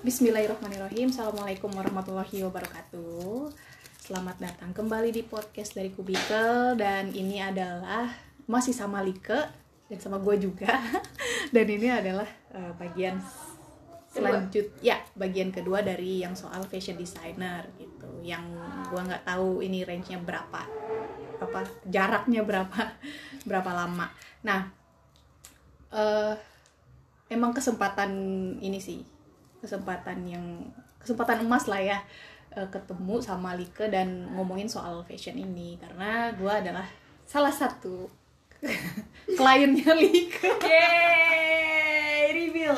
Bismillahirrahmanirrahim. Assalamualaikum warahmatullahi wabarakatuh. Selamat datang kembali di podcast dari Kubikel. Dan ini adalah masih sama Like Dan sama gue juga. Dan ini adalah uh, bagian selanjut ya bagian kedua dari yang soal fashion designer gitu. Yang gue nggak tahu ini range nya berapa apa jaraknya berapa berapa lama. Nah uh, emang kesempatan ini sih kesempatan yang kesempatan emas lah ya uh, ketemu sama Like dan ngomongin soal fashion ini. Karena gue adalah salah satu kliennya Like. Yeay, reveal.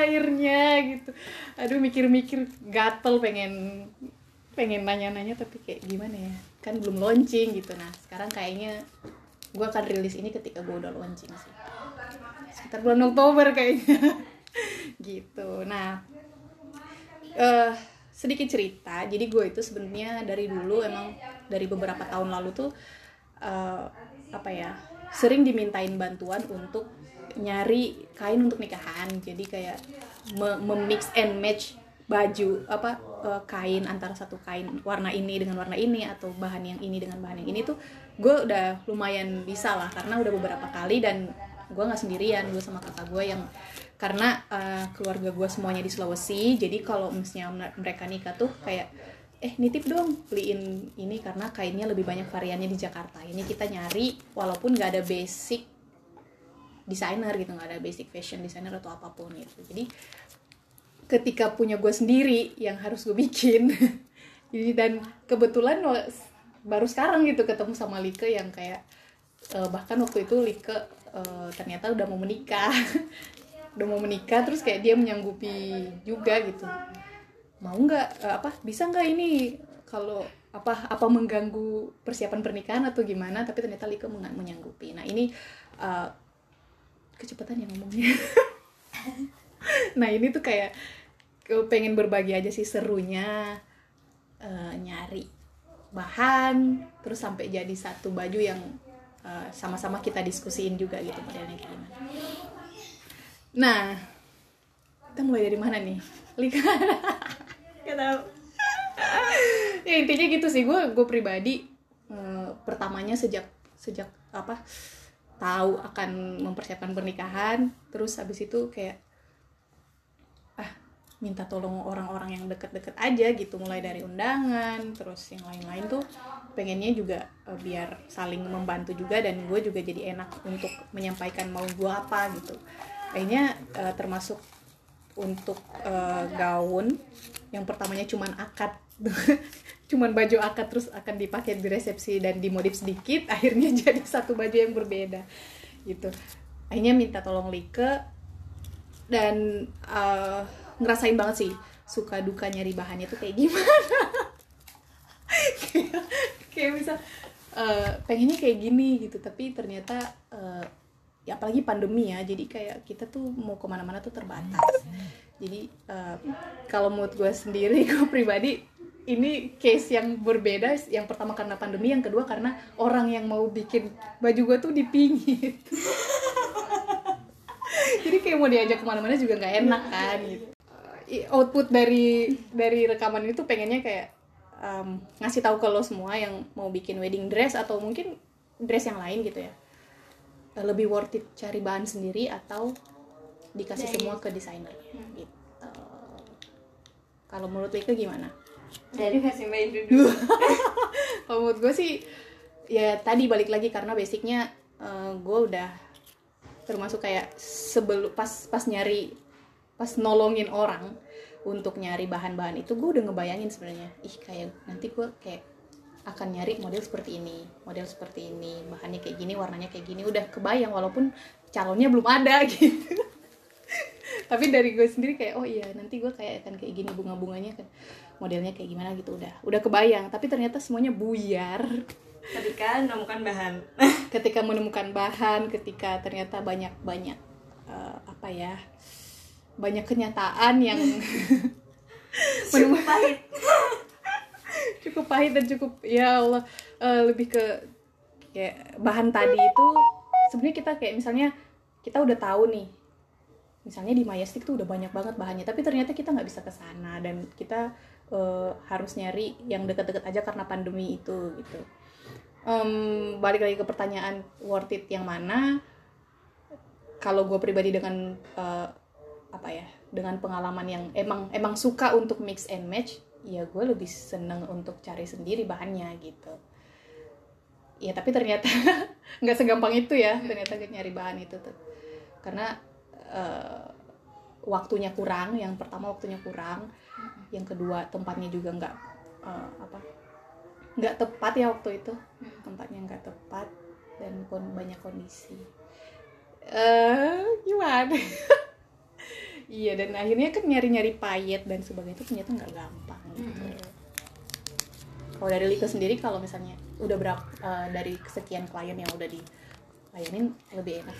akhirnya gitu. Aduh mikir-mikir gatel pengen pengen nanya-nanya tapi kayak gimana ya? Kan belum launching gitu. Nah sekarang kayaknya gue akan rilis ini ketika gue udah launching sih sekitar bulan Oktober kayaknya. Gitu. Nah uh, sedikit cerita. Jadi gue itu sebenarnya dari dulu emang dari beberapa tahun lalu tuh uh, apa ya sering dimintain bantuan untuk nyari kain untuk nikahan. Jadi kayak memix and match baju apa uh, kain antara satu kain warna ini dengan warna ini atau bahan yang ini dengan bahan yang ini tuh gue udah lumayan bisa lah karena udah beberapa kali dan gue nggak sendirian gue sama kakak gue yang karena uh, keluarga gue semuanya di Sulawesi jadi kalau misalnya mereka nikah tuh kayak eh nitip dong beliin ini karena kainnya lebih banyak variannya di Jakarta. Ini kita nyari walaupun nggak ada basic desainer gitu nggak ada basic fashion designer atau apa pun gitu. Jadi ketika punya gue sendiri yang harus gue bikin jadi dan kebetulan baru sekarang gitu ketemu sama Like yang kayak uh, bahkan waktu itu Like uh, ternyata udah mau menikah. Udah mau menikah terus kayak dia menyanggupi juga gitu. Mau nggak uh, apa bisa nggak ini? Kalau apa apa mengganggu persiapan pernikahan atau gimana? Tapi ternyata Like menyanggupi. Nah ini uh, kecepatan ya ngomongnya. Nah ini tuh kayak pengen berbagi aja sih serunya uh, nyari bahan terus sampai jadi satu baju yang sama-sama uh, kita diskusiin juga gitu modelnya gimana? Nah kita mulai dari mana nih? Lika. Ya intinya gitu sih gue gue pribadi uh, pertamanya sejak sejak apa tahu akan mempersiapkan pernikahan terus habis itu kayak minta tolong orang-orang yang deket-deket aja gitu mulai dari undangan terus yang lain-lain tuh pengennya juga uh, biar saling membantu juga dan gue juga jadi enak untuk menyampaikan mau gue apa gitu. Kayaknya uh, termasuk untuk uh, gaun yang pertamanya cuman akad cuman baju akad terus akan dipakai di resepsi dan dimodif sedikit akhirnya jadi satu baju yang berbeda gitu. Akhirnya minta tolong Like dan uh, ngerasain banget sih suka duka nyari bahannya tuh kayak gimana. Kayak, kayak misal uh, pengennya kayak gini gitu tapi ternyata uh, ya apalagi pandemi ya jadi kayak kita tuh mau ke mana-mana tuh terbatas. Jadi uh, kalau menurut gue sendiri gue pribadi ini case yang berbeda yang pertama karena pandemi yang kedua karena orang yang mau bikin baju gue tuh dipingit jadi kayak mau diajak ke mana-mana juga nggak enak kan gitu output dari dari rekaman itu pengennya kayak um, ngasih tahu ke lo semua yang mau bikin wedding dress atau mungkin dress yang lain gitu ya. Lebih worth it cari bahan sendiri atau dikasih dari, semua ke desainer. Hmm. gitu. Kalau menurut Lika gimana? Dari versi main dulu. Kalau menurut gue sih ya tadi balik lagi karena basicnya uh, gue udah termasuk kayak sebelum pas pas nyari pas nolongin orang untuk nyari bahan-bahan itu gue udah ngebayangin sebenarnya ih kayak nanti gue kayak akan nyari model seperti ini model seperti ini bahannya kayak gini warnanya kayak gini udah kebayang walaupun calonnya belum ada gitu. Tapi dari gue sendiri kayak oh iya nanti gue kayak akan kayak gini bunga-bunganya kan modelnya kayak gimana gitu udah udah kebayang. Tapi ternyata semuanya buyar. Ketika menemukan bahan. Ketika menemukan bahan ketika ternyata banyak banyak uh, apa ya banyak kenyataan yang cukup pahit. Cukup pahit dan cukup ya Allah uh, lebih ke kayak bahan tadi itu sebenarnya kita kayak misalnya kita udah tahu nih misalnya di Mayastik tuh udah banyak banget bahannya tapi ternyata kita nggak bisa ke sana dan kita eh, harus nyari yang deket-deket aja karena pandemi itu gitu. Em, balik lagi ke pertanyaan worth it yang mana kalau gue pribadi dengan eh, apa ya dengan pengalaman yang emang emang suka untuk mix and match ya gue lebih seneng untuk cari sendiri bahannya gitu. Ya tapi ternyata nggak segampang itu ya ternyata nyari bahan itu tuh. Karena eh, waktunya kurang yang pertama waktunya kurang yang kedua tempatnya juga nggak eh, apa nggak tepat ya waktu itu. Tempatnya nggak tepat dan pun banyak kondisi. Eh gimana iya dan akhirnya kan nyari-nyari payet dan sebagainya itu ternyata nggak gampang gitu kalau dari Lika sendiri kalau misalnya udah berapa eh, dari sekian klien yang udah dilayanin lebih enak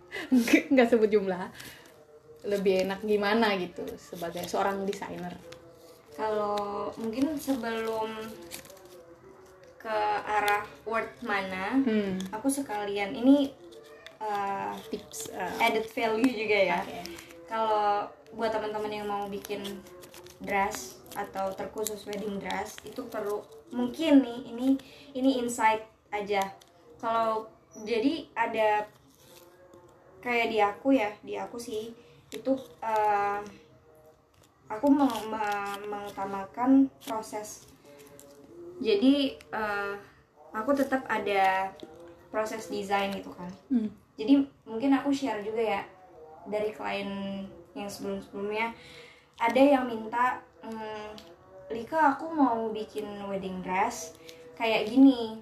nggak sebut jumlah lebih enak gimana gitu sebagai seorang desainer Kalau mungkin sebelum ke arah word mana, hmm. aku sekalian ini uh, tips eh, added value juga ya. oke. Kalau buat teman-teman yang mau bikin dress atau terkhusus wedding dress itu perlu mungkin nih ini ini insight aja. Kalau jadi ada kayak di aku ya, di aku sih itu eh, aku meng- me- mengutamakan proses. Jadi eh, aku tetap ada proses desain gitu kan Hmm. jadi mungkin aku share juga ya dari klien yang sebelum-sebelumnya ada yang minta "Hmm, Lika aku mau bikin wedding dress kayak gini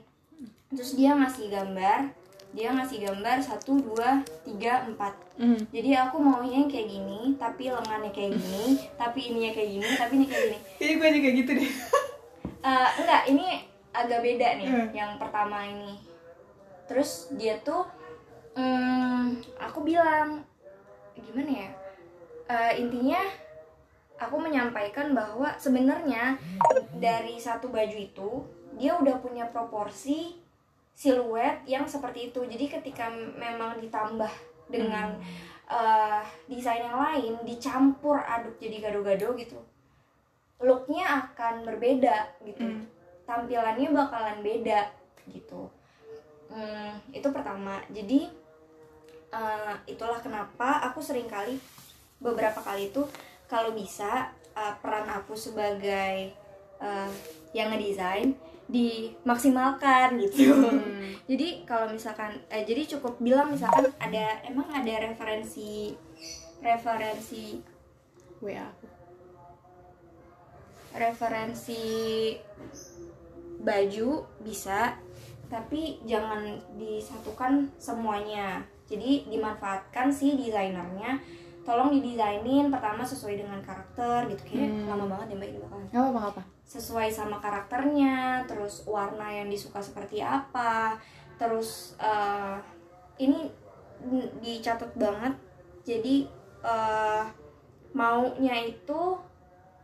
terus dia ngasih gambar dia ngasih gambar satu dua tiga empat Hmm. jadi aku maunya yang kayak gini tapi lengannya kayak gini tapi ininya kayak gini tapi ini kayak gini Jadi gue juga gitu deh. Eh, enggak ini agak beda nih Hmm. yang pertama ini terus dia tuh hmm, aku bilang gimana ya? Eh, intinya aku menyampaikan bahwa sebenarnya dari satu baju itu dia udah punya proporsi siluet yang seperti itu. Jadi ketika memang ditambah dengan eh, desain yang lain dicampur aduk jadi gado-gado gitu looknya akan berbeda gitu. Hmm. tampilannya bakalan beda gitu. Hmm, itu pertama. Jadi eh, itulah kenapa aku sering kali beberapa kali itu kalau bisa eh, peran aku sebagai eh, yang ngedesain dimaksimalkan gitu Hmm. jadi kalau misalkan eh, jadi cukup bilang misalkan ada emang ada referensi referensi WA aku. referensi baju bisa tapi jangan disatukan semuanya jadi dimanfaatkan si desainernya. Tolong didesainin pertama sesuai dengan karakter gitu. Kayak Hmm. lama banget ya mbak ini bakalan Gak apa apa. sesuai sama karakternya terus warna yang disuka seperti apa terus eh, ini dicatat banget. Jadi eh, maunya itu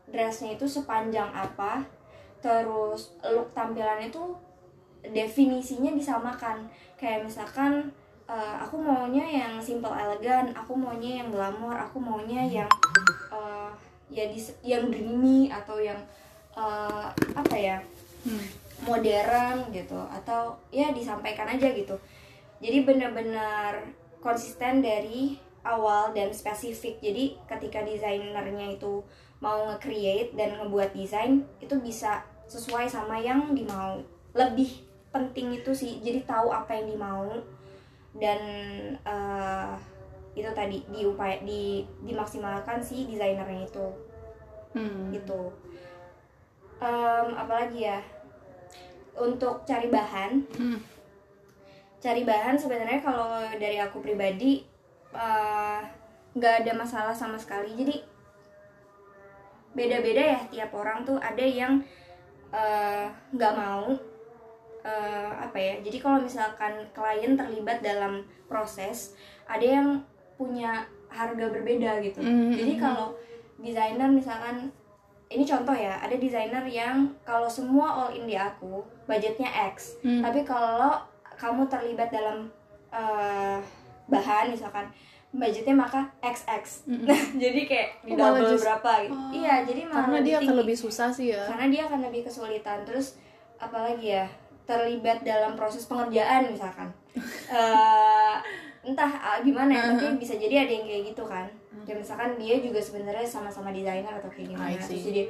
dressnya itu sepanjang apa terus look tampilannya itu definisinya disamakan. Kayak misalkan eh, aku maunya yang simple elegan. Aku maunya yang glamor. Aku maunya yang eh, ya dis- yang dreamy atau yang eh, apa ya Hmm. modern gitu. Atau ya disampaikan aja gitu. Jadi benar-benar konsisten dari awal dan spesifik. Jadi ketika desainernya itu mau nge-create dan ngebuat desain itu bisa sesuai sama yang dimau. Lebih penting itu sih. Jadi tahu apa yang dimau dan eh, itu tadi diupaya di dimaksimalkan si desainernya itu. Hmm. gitu. Em, apalagi ya? Untuk cari bahan. Hmm. cari bahan sebenarnya kalau dari aku pribadi eh, nggak ada masalah sama sekali. Jadi beda-beda ya tiap orang tuh. Ada yang eh, nggak mau eh, apa ya jadi kalau misalkan klien terlibat dalam proses ada yang punya harga berbeda gitu. Mhm. jadi kalau desainer misalkan ini contoh ya ada desainer yang kalau semua all in di aku budgetnya X Hmm. tapi kalau kamu terlibat dalam eh, bahan misalkan budgetnya maka XX Mm-mm. nah jadi kayak di Oh, malah double just- berapa gitu. Oh, iya jadi malah karena dia akan lebih susah sih ya. Karena dia akan lebih kesulitan. Terus apalagi ya terlibat dalam proses pengerjaan misalkan. Eh, entah ah, gimana ya tapi bisa jadi ada yang kayak gitu kan. Ya misalkan dia juga sebenarnya sama-sama desainer atau kayak gimana. Terus jadi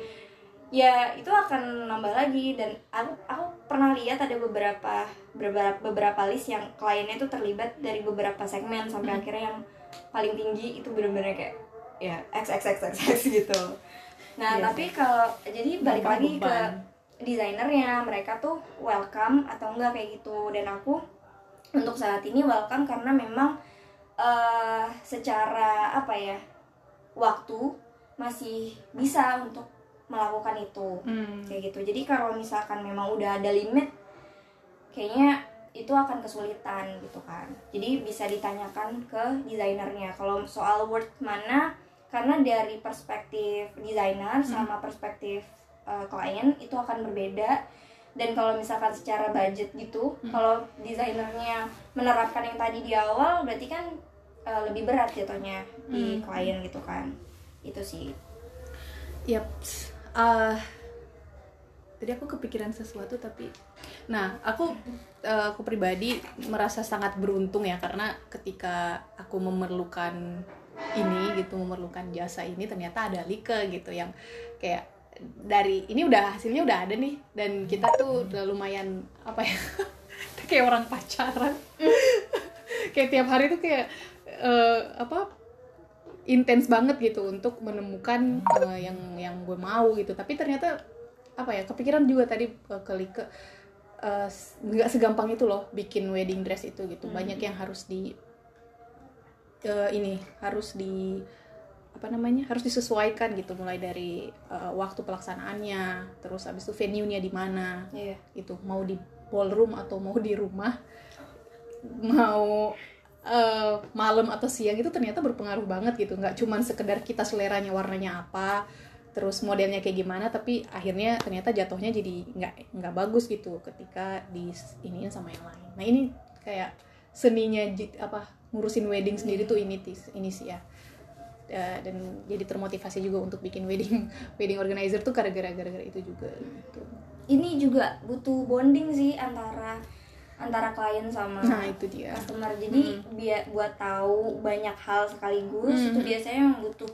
ya itu akan nambah lagi. Dan aku aku pernah lihat ada beberapa beberapa beberapa list yang kliennya itu terlibat dari beberapa segmen sampai akhirnya yang paling tinggi itu benar-benar kayak ya XXXXX gitu. Nah Iya tapi kalau jadi balik Nambah lagi ke beban. Desainernya mereka tuh welcome atau enggak kayak gitu. Dan aku untuk saat ini welcome karena memang eh secara apa ya waktu masih bisa untuk melakukan itu. Hmm. kayak gitu. Jadi kalau misalkan memang udah ada limit kayaknya itu akan kesulitan gitu kan. Jadi bisa ditanyakan ke desainernya. Kalau soal word mana karena dari perspektif desainer sama perspektif uh, klien itu akan berbeda. Dan kalau misalkan secara budget gitu kalau desainernya menerapkan yang tadi di awal berarti kan uh, lebih berat jatuhnya di klien gitu kan. Itu sih. Yap. Ah, tadi aku kepikiran sesuatu tapi nah aku eh, aku pribadi merasa sangat beruntung ya karena ketika aku memerlukan ini gitu memerlukan jasa ini ternyata ada Lika gitu yang kayak dari ini udah hasilnya udah ada nih. Dan kita tuh udah lumayan apa ya kayak orang pacaran. Kayak tiap hari tuh kayak eh, apa intens banget gitu untuk menemukan eh, yang yang gue mau gitu. Tapi ternyata apa ya kepikiran juga tadi eh, ke nggak segampang itu loh bikin wedding dress itu gitu. Banyak yang harus di eh, ini harus di apa namanya harus disesuaikan gitu mulai dari eh, waktu pelaksanaannya terus habis itu venue-nya di mana iya. itu mau di ballroom atau mau di rumah mau eh, malam atau siang itu ternyata berpengaruh banget gitu. Nggak cuman sekedar kita seleranya warnanya apa terus modelnya kayak gimana tapi akhirnya ternyata jatuhnya jadi nggak nggak bagus gitu ketika di iniin sama yang lain. Nah ini kayak seninya apa ngurusin wedding sendiri tuh ini ini sih ya Eh, dan jadi termotivasi juga untuk bikin wedding wedding organizer tuh gara-gara gara-gara itu juga gitu. Ini juga butuh bonding sih antara antara klien sama nah itu dia. customer. Jadi biar buat tahu banyak hal sekaligus itu biasanya yang butuh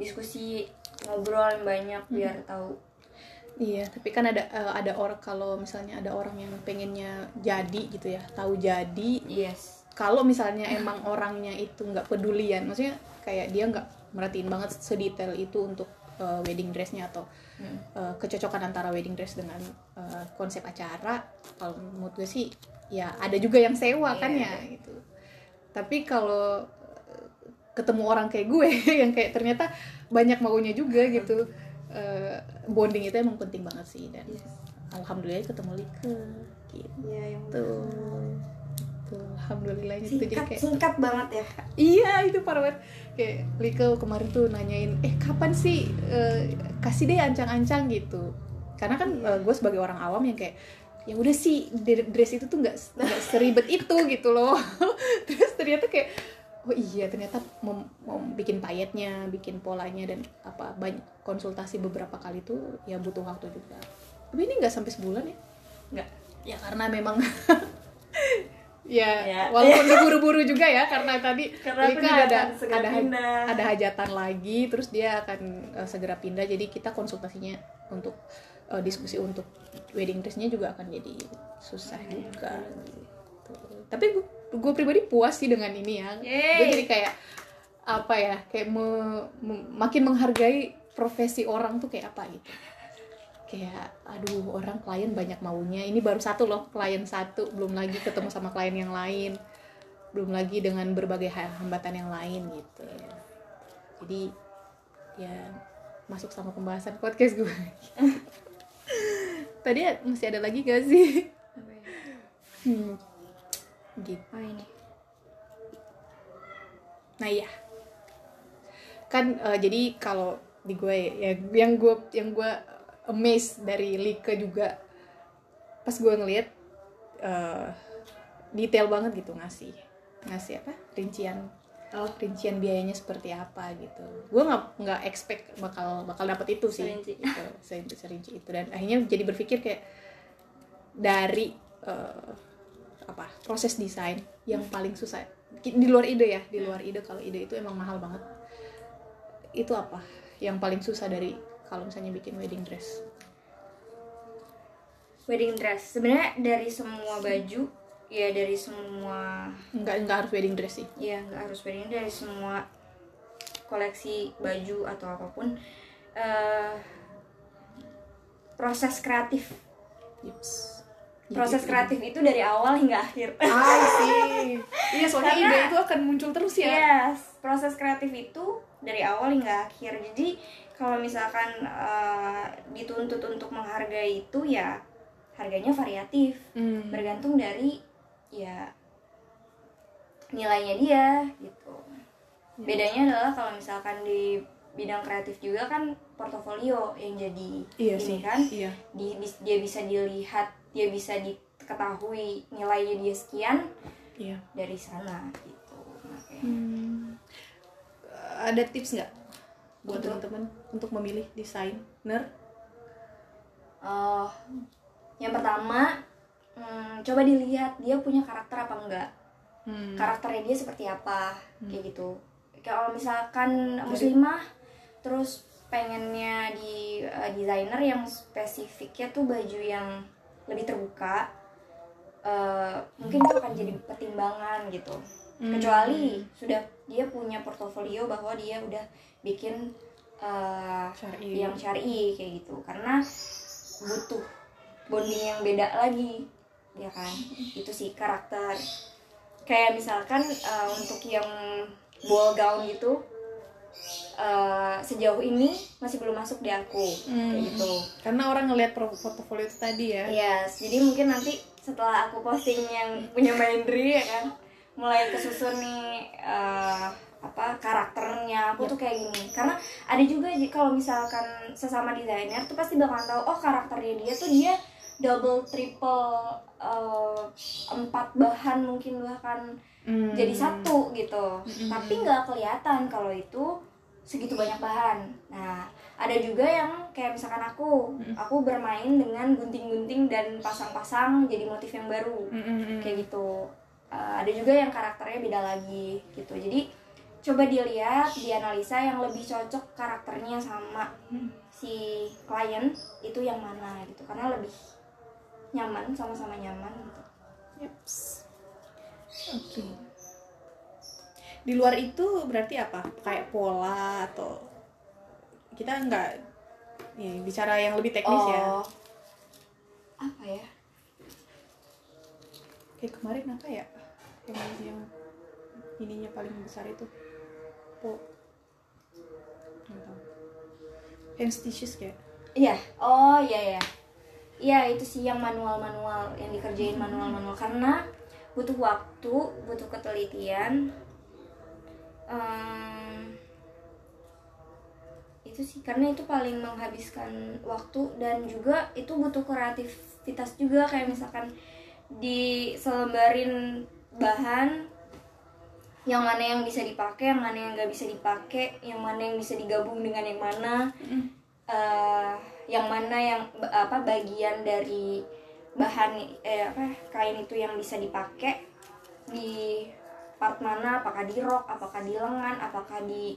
diskusi ngobrol yang banyak biar tahu. Iya, tapi kan ada eh, ada orang kalau misalnya ada orang yang pengennya jadi gitu ya, tahu jadi. yes. Kalau misalnya emang orangnya itu nggak pedulian, maksudnya kayak dia nggak merhatiin banget sedetail itu untuk eh, wedding dressnya atau eh, kecocokan antara wedding dress dengan eh, konsep acara. Kalau menurut gue sih, ya ada juga yang sewa kan ya gitu. Tapi kalau ketemu orang kayak gue yang kayak ternyata banyak maunya juga gitu eh, bonding itu emang penting banget sih dan alhamdulillah ketemu Lika gitu Iya yang Tuh, alhamdulillah itu jadi singkat kayak singkat banget ya iya itu parah banget. Kayak Lika kemarin tuh nanyain eh kapan sih eh, kasih deh ancang-ancang gitu. Karena kan eh, gue sebagai orang awam yang kayak ya udah sih dress itu tuh nggak nggak seribet itu gitu loh. Terus ternyata kayak oh iya ternyata mau bikin payetnya bikin polanya dan apa banyak konsultasi beberapa kali tuh ya butuh waktu juga. Tapi ini nggak sampai sebulan ya? Nggak? Ya karena memang ya, Ya. walaupun buru-buru juga ya karena tadi Karena Lika ada ada pindah. ada hajatan lagi terus dia akan eh, segera pindah jadi kita konsultasinya untuk eh, diskusi untuk wedding dressnya juga akan jadi susah juga gitu. tapi gue pribadi puas sih dengan ini ya gue jadi kayak apa ya kayak me- me- makin menghargai profesi orang tuh kayak apa gitu kayak aduh orang klien banyak maunya. Ini baru satu loh klien satu. Belum lagi ketemu sama klien yang lain. Belum lagi dengan berbagai ha- hambatan yang lain gitu. Jadi ya masuk sama pembahasan podcast gue. Tadi masih ada lagi gak sih? Hmm. gitu. Oh ini. Nah iya, kan eh, jadi kalau di gue ya yang gue yang gue amazed dari Lika juga. Pas gue ngeliat eh, detail banget gitu ngasih ngasih apa? Rincian oh. rincian biayanya seperti apa gitu. Gue nggak nggak expect bakal bakal dapet itu sih. Serinci. gitu, serinci serinci itu. Dan akhirnya jadi berpikir kayak dari eh, apa proses desain yang paling susah. Di luar ide ya di luar ide kalau ide itu emang mahal banget. Itu apa yang paling susah dari kalau misalnya bikin wedding dress wedding dress sebenarnya dari semua baju ya dari semua nggak nggak harus wedding dress sih ya nggak harus wedding dari semua koleksi baju atau apa pun eh, proses kreatif Yips. proses kreatif itu dari awal hingga akhir Ah, sih. Iya, soalnya Karena- ide itu akan muncul terus ya. Yes, proses kreatif itu dari awal hingga akhir. Jadi kalau misalkan eh, dituntut untuk menghargai itu ya harganya variatif, Hmm. bergantung dari ya nilainya dia gitu. Ya. Bedanya adalah kalau misalkan di bidang kreatif juga kan portofolio yang jadi Iya ini sih. kan Iya. di, bis- dia bisa dilihat, dia bisa diketahui nilainya dia sekian Iya. dari sana gitu. Makanya. Hmm. Ada tips nggak buat teman-teman untuk memilih desainer? Oh, yang pertama, hmm, coba dilihat dia punya karakter apa enggak. Hmm. Karakternya dia seperti apa, kayak gitu. Kalau misalkan muslimah, terus pengennya di eh, desainer yang spesifiknya tuh baju yang lebih terbuka, eh, mungkin itu akan jadi pertimbangan gitu. Hmm. Kecuali sudah dia punya portofolio bahwa dia udah bikin eh, Syar'i. yang syari kayak gitu karena butuh bonding yang beda lagi ya kan itu sih karakter kayak misalkan eh, untuk yang ball gown gitu eh, sejauh ini masih belum masuk di aku Hmm. kayak gitu Karena orang ngelihat portofolio itu tadi ya. yes jadi mungkin nanti setelah aku posting yang punya Maindri ya kan mulai kesusun nih eh, apa karakternya. Aku tuh kayak gini. Karena ada juga kalau misalkan sesama desainer tuh pasti bakalan tahu oh karakternya dia tuh dia double triple eh, empat bahan mungkin bahkan Hmm. jadi satu gitu. Tapi nggak kelihatan kalau itu segitu banyak bahan. Nah ada juga yang kayak misalkan aku aku bermain dengan gunting-gunting dan pasang-pasang jadi motif yang baru. Hmm, hmm, hmm. kayak gitu Uh, ada juga yang karakternya beda lagi gitu jadi coba dilihat dianalisa yang lebih cocok karakternya sama si klien itu yang mana gitu karena lebih nyaman sama-sama nyaman gitu Yeps. Oke. Di luar itu berarti apa? Kayak pola atau kita nggak nih bicara yang lebih teknis ya. Oh, apa ya Kayak kemarin apa ya? Yang yang ininya paling besar itu. Po. Hand stitches kayak. Iya, oh iya ya. Iya itu sih yang manual-manual yang dikerjain manual-manual karena butuh waktu, butuh ketelitian. Ehm, itu sih karena itu paling menghabiskan waktu dan juga itu butuh kreativitas juga kayak misalkan di selembarin bahan yang mana yang bisa dipakai, yang mana yang nggak bisa dipakai, yang mana yang bisa digabung dengan yang mana eh yang mana yang apa bagian dari bahan eh apa kain itu yang bisa dipakai di part mana apakah di rok apakah di lengan apakah di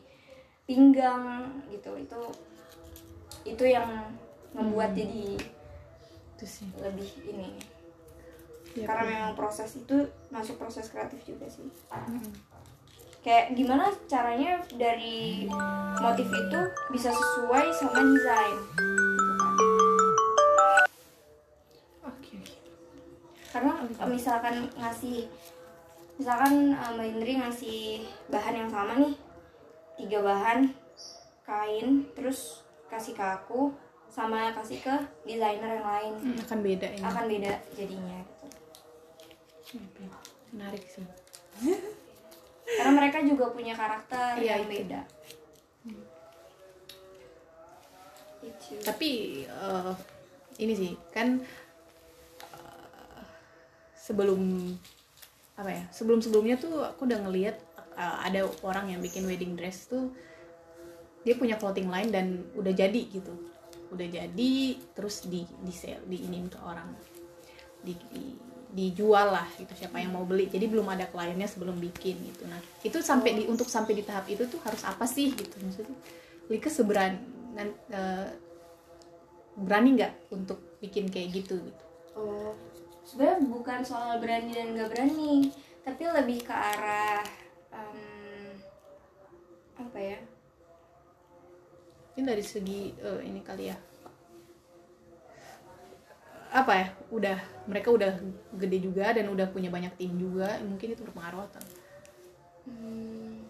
pinggang gitu. Itu itu yang membuat jadi Itu sih. lebih ini Ya, karena memang proses itu masuk proses kreatif juga sih kayak gimana caranya dari motif itu bisa sesuai sama desain gitu kan. Oke oke. karena misalkan ngasih misalkan eh, Mbak Indri ngasih bahan yang sama nih tiga bahan kain terus kasih ke aku sama kasih ke desainer yang lain Hmm, akan beda ini. akan beda jadinya. Menarik sih. karena mereka juga punya karakter Iya, yang itu. beda itu tapi eh, ini sih kan eh, sebelum apa ya sebelum sebelumnya tuh aku udah ngelihat uh, ada orang yang bikin wedding dress tuh dia punya clothing line dan udah jadi gitu udah jadi terus di di sale di ini ke orang di, di dijual lah gitu siapa yang mau beli. Jadi belum ada kliennya sebelum bikin gitu. Nah itu sampai di untuk sampai di tahap itu tuh harus apa sih gitu? Maksudnya Lika seberan uh, berani nggak untuk bikin kayak gitu gitu? Oh sebenarnya bukan soal berani dan nggak berani tapi lebih ke arah um, apa ya? Ini dari segi uh, ini kali ya apa ya udah mereka udah gede juga dan udah punya banyak tim juga mungkin itu berpengaruh atau? Hmm,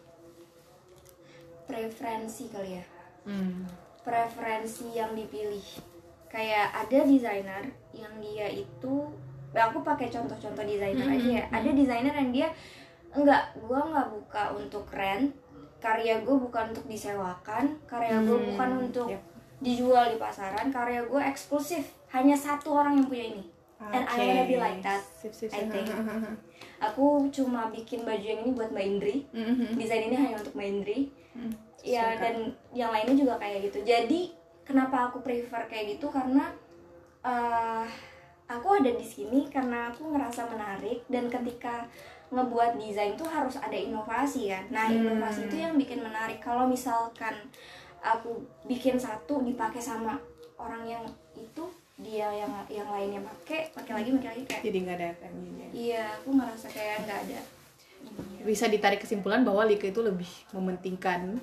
preferensi kali ya. Hmm. preferensi yang dipilih. Kayak ada desainer yang dia itu aku pakai contoh-contoh desainer -hmm. aja ya. ada desainer yang dia enggak gua nggak buka untuk rent. Karya gue bukan untuk disewakan. Karya gue hmm, bukan untuk yep. dijual di pasaran. Karya gue eksklusif hanya satu orang yang punya ini. Okay. and I wanna be like that. Sip, sip, I think. Aku cuma bikin baju yang ini buat Mbak Indri. Mm-hmm. desain ini hanya untuk Mbak Indri. Mm, ya suka. dan yang lainnya juga kayak gitu. Jadi kenapa aku prefer kayak gitu? Karena uh, aku ada di sini karena aku ngerasa menarik dan ketika ngebuat desain tuh harus ada inovasi kan? Nah hmm. inovasi itu yang bikin menarik. Kalau misalkan aku bikin satu dipakai sama orang yang itu dia yang yang lainnya pakai pakai lagi pakai lagi kayak jadi nggak ada kan iya aku ngerasa kayak nggak ada. Bisa ditarik kesimpulan bahwa Lika itu lebih mementingkan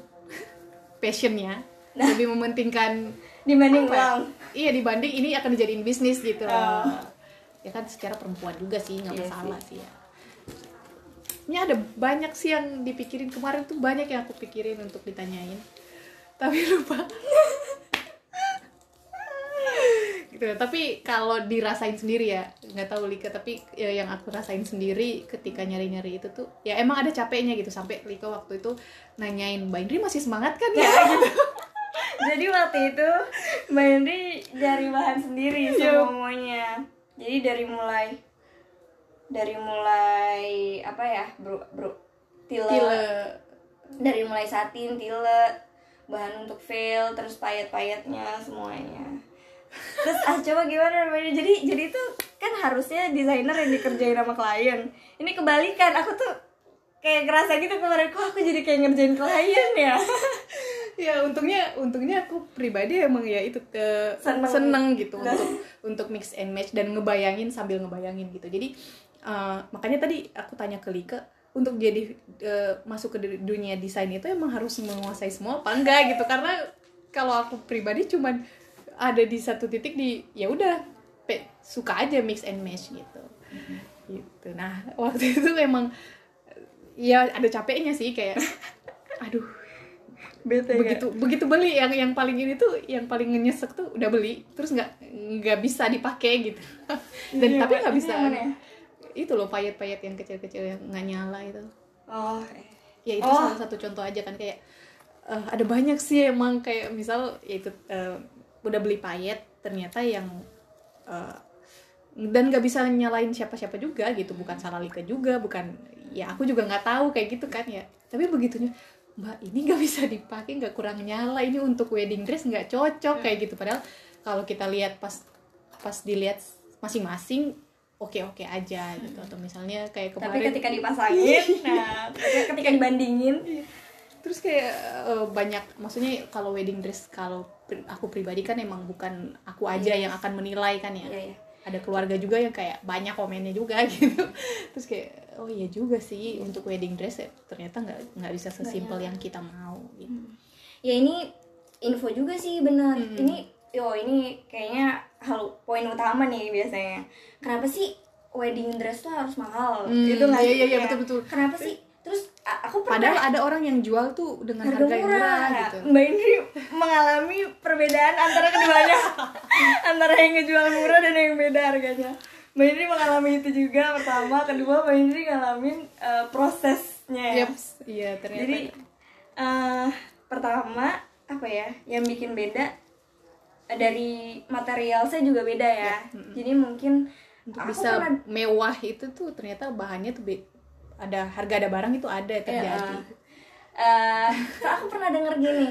passionnya nah. lebih mementingkan dibanding uang. Iya dibanding ini akan dijadiin bisnis gitu uh. ya kan secara perempuan juga sih nggak iya masalah sih. sih ya. Ini ada banyak sih yang dipikirin. Kemarin tuh banyak yang aku pikirin untuk ditanyain. Tapi lupa gitu tapi kalau dirasain sendiri ya nggak tahu Lika tapi ya yang aku rasain sendiri ketika nyari-nyari itu tuh ya emang ada capeknya gitu. Sampai Lika waktu itu nanyain Mbak Indri masih semangat kan ya? Gitu. Jadi waktu itu Mbak Indri cari bahan sendiri semuanya. Jadi dari mulai dari mulai apa ya bro bro tile, tile. dari mulai satin tile bahan untuk veil terus payet-payetnya semuanya terus ah coba gimana namanya? Jadi jadi itu kan harusnya desainer yang dikerjain sama klien. Ini kebalikan aku tuh kayak ngerasa gitu kemarin kok aku jadi kayak ngerjain klien ya? Ya untungnya untungnya aku pribadi emang ya itu ke seneng, seneng gitu nah. untuk untuk mix and match dan ngebayangin sambil ngebayangin gitu. Jadi uh, makanya tadi aku tanya ke Lika untuk jadi uh, masuk ke dunia desain itu emang harus menguasai semua apa enggak? Gitu. Karena kalau aku pribadi cuman ada di satu titik di ya udah suka aja mix and match gitu mm-hmm. gitu nah waktu itu emang ya ada capeknya sih kayak aduh Bete begitu gak? begitu beli yang yang paling ini tuh yang paling nyesek tuh udah beli terus nggak nggak bisa dipakai gitu dan iya, tapi nggak bisa ya? itu loh payet-payet yang kecil-kecil yang nggak nyala itu oh ya itu oh. salah satu contoh aja kan kayak uh, ada banyak sih emang kayak misal ya itu uh, udah beli payet ternyata yang uh, dan nggak bisa nyalain siapa-siapa juga gitu. Bukan salah Lika juga bukan ya aku juga nggak tahu kayak gitu kan ya. Tapi begitunya mbak ini nggak bisa dipakai nggak kurang nyala ini untuk wedding dress nggak cocok kayak gitu. Padahal kalau kita lihat pas pas dilihat masing-masing oke-oke aja gitu. Atau misalnya kayak kemarin tapi ketika dipasangin nah ketika dibandingin. Iya. terus kayak uh, banyak maksudnya kalau wedding dress kalau aku pribadi kan emang bukan aku aja yes. yang akan menilai kan ya. Yeah, yeah. ada keluarga juga yang kayak banyak komennya juga gitu. Terus kayak oh iya juga sih untuk wedding dress ya, ternyata nggak nggak bisa sesimpel yang kita mau. Gitu. Hmm. ya ini info juga sih benar. Hmm. ini yo ini kayaknya hal poin utama nih biasanya. Kenapa sih wedding dress tuh harus mahal? Hmm, gitu nggak iya, iya, iya betul betul. Kenapa sih terus aku pernah, padahal ada orang yang jual tuh dengan harga, harga yang murah, gitu. Mbak ini mengalami perbedaan antara keduanya. Antara yang ngejual murah dan yang beda harganya. Mbak ini mengalami itu juga. Pertama kedua mbak ini ngalamin uh, prosesnya. Yep. iya ternyata. Jadi uh, pertama apa ya yang bikin beda dari material saya juga beda ya. ya. Jadi mungkin untuk bisa pernah... mewah itu tuh ternyata bahannya tuh be ada harga ada barang itu ada terjadi. Eh, aku pernah denger gini.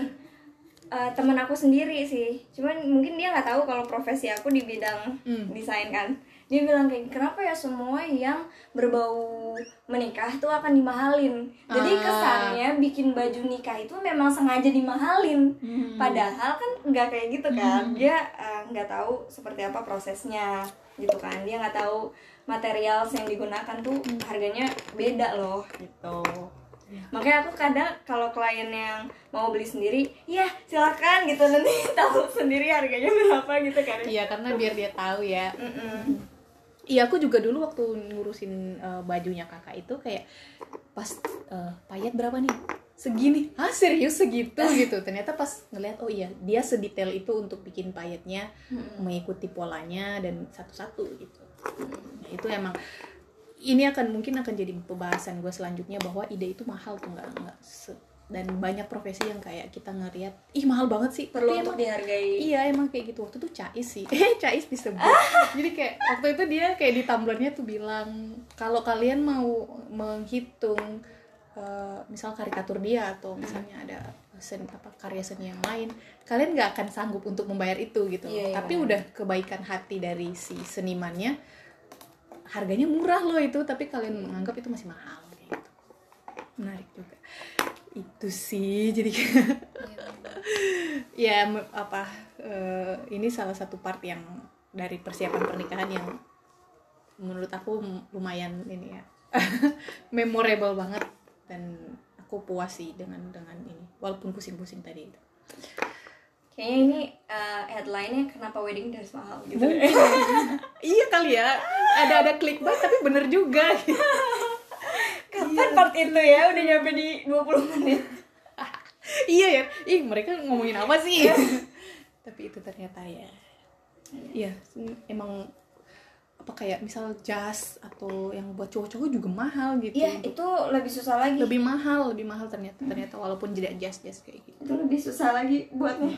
Eh, temen aku sendiri sih. Cuman mungkin dia nggak tahu kalau profesi aku di bidang Hmm. desain kan. Dia bilang kayak kenapa ya semua yang berbau menikah tuh akan dimahalin? Jadi Ah. kesannya bikin baju nikah itu memang sengaja dimahalin. Hmm. padahal kan nggak kayak gitu kan. Dia eh, nggak tahu seperti apa prosesnya gitu kan. Dia nggak tahu material yang digunakan tuh Hmm. harganya beda loh gitu. Makanya aku kadang kalau klien yang mau beli sendiri ya silakan gitu. Nanti tahu sendiri harganya berapa gitu kan. Iya karena biar dia tahu ya. Iya aku juga dulu waktu ngurusin eh, bajunya kakak itu kayak pas eh, payet berapa nih? Segini. Ah serius segitu? Gitu. Ternyata pas ngeliat oh iya dia sedetail itu untuk bikin payetnya mengikuti polanya dan satu-satu gitu nah, itu emang ini akan mungkin akan jadi pembahasan gue selanjutnya bahwa ide itu mahal tuh nggak nggak dan banyak profesi yang kayak kita ngeliat ih mahal banget sih. Perlu Tapi untuk emang- dihargai. Iya emang kayak gitu. Waktu itu Cais sih. Eh Cais disebut jadi kayak waktu itu dia kayak di tumblernya tuh bilang kalau kalian mau menghitung eh, misal karikatur dia atau misalnya ada sen apa karya seni yang lain kalian nggak akan sanggup untuk membayar itu gitu. Iya, iya, tapi benar. udah kebaikan hati dari si senimannya harganya murah loh itu tapi kalian menganggap itu masih mahal gitu. Menarik juga. Itu sih jadi ya me- apa eh, ini salah satu part yang dari persiapan pernikahan yang menurut aku lumayan ini ya memorable banget. Dan aku puas sih dengan dengan ini walaupun pusing-pusing tadi itu kayaknya ini uh, headline-nya kenapa wedding dress mahal gitu. Iya kali ya. Ada ada clickbait tapi bener juga. Kapan part itu ya? Udah nyampe di 20 menit. Iya ya. Ih mereka ngomongin apa sih? Tapi itu ternyata ya. Iya emang apa kayak misal jas atau yang buat cowok-cowok juga mahal gitu. Iya itu lebih susah lagi. Lebih mahal lebih mahal ternyata ternyata walaupun tidak jas jas kayak gitu. Itu lebih susah lagi buatnya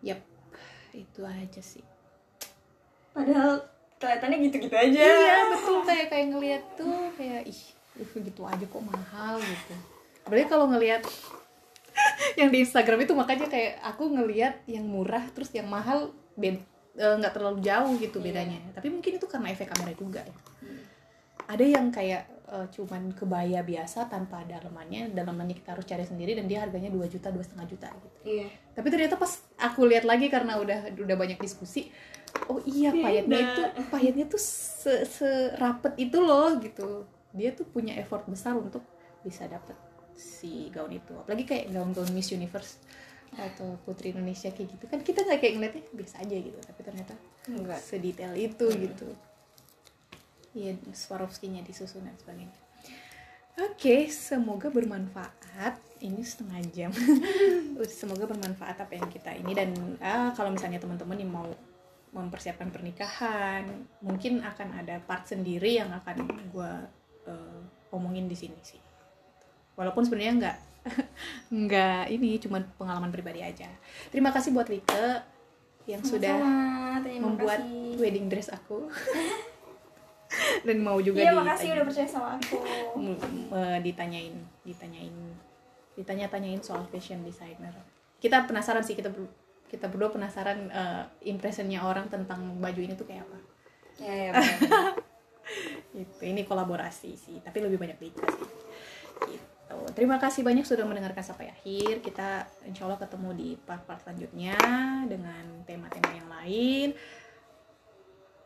yap itu aja sih. Padahal kelihatannya gitu-gitu aja. Iya betul kayak kayak ngelihat tuh kayak ih uh, gitu aja kok mahal gitu. Apalagi kalau ngelihat yang di Instagram itu makanya kayak aku ngelihat yang murah terus yang mahal bed eh, nggak terlalu jauh gitu bedanya. Tapi mungkin itu karena efek kamera juga ya. Ada yang kayak eh, cuman kebaya biasa tanpa dalamannya dalamannya kita harus cari sendiri dan dia harganya 2 juta dua setengah juta gitu. Iya. Tapi ternyata pas aku lihat lagi karena udah udah banyak diskusi oh iya payetnya itu payetnya tuh se serapet itu loh gitu. Dia tuh punya effort besar untuk bisa dapet si gaun itu. Apalagi kayak gaun-gaun Miss Universe atau Putri Indonesia kayak gitu. Kan kita nggak kayak ngeliatnya biasa aja gitu. Tapi ternyata enggak sedetail itu gitu iya Swarovski-nya disusun dan sebagainya. Oke semoga bermanfaat. Ini setengah jam. Semoga bermanfaat apa yang kita ini. Dan ah, kalau misalnya teman-teman yang mau mempersiapkan pernikahan mungkin akan ada part sendiri yang akan gue omongin di sini sih. Walaupun sebenarnya nggak nggak ini cuma pengalaman pribadi aja. Terima kasih buat Like yang sudah membuat kasih. wedding dress aku dan mau juga iya makasih udah percaya sama aku. M- ditanyain ditanyain ditanya-tanyain soal fashion designer. Kita penasaran sih kita kita berdua penasaran eh, impressionnya orang tentang baju ini tuh kayak apa. Ya ya gitu ini kolaborasi sih tapi lebih banyak Dika sih. Gitu. Terima kasih banyak sudah mendengarkan sampai akhir. Kita insya Allah ketemu di part-part selanjutnya dengan tema-tema yang lain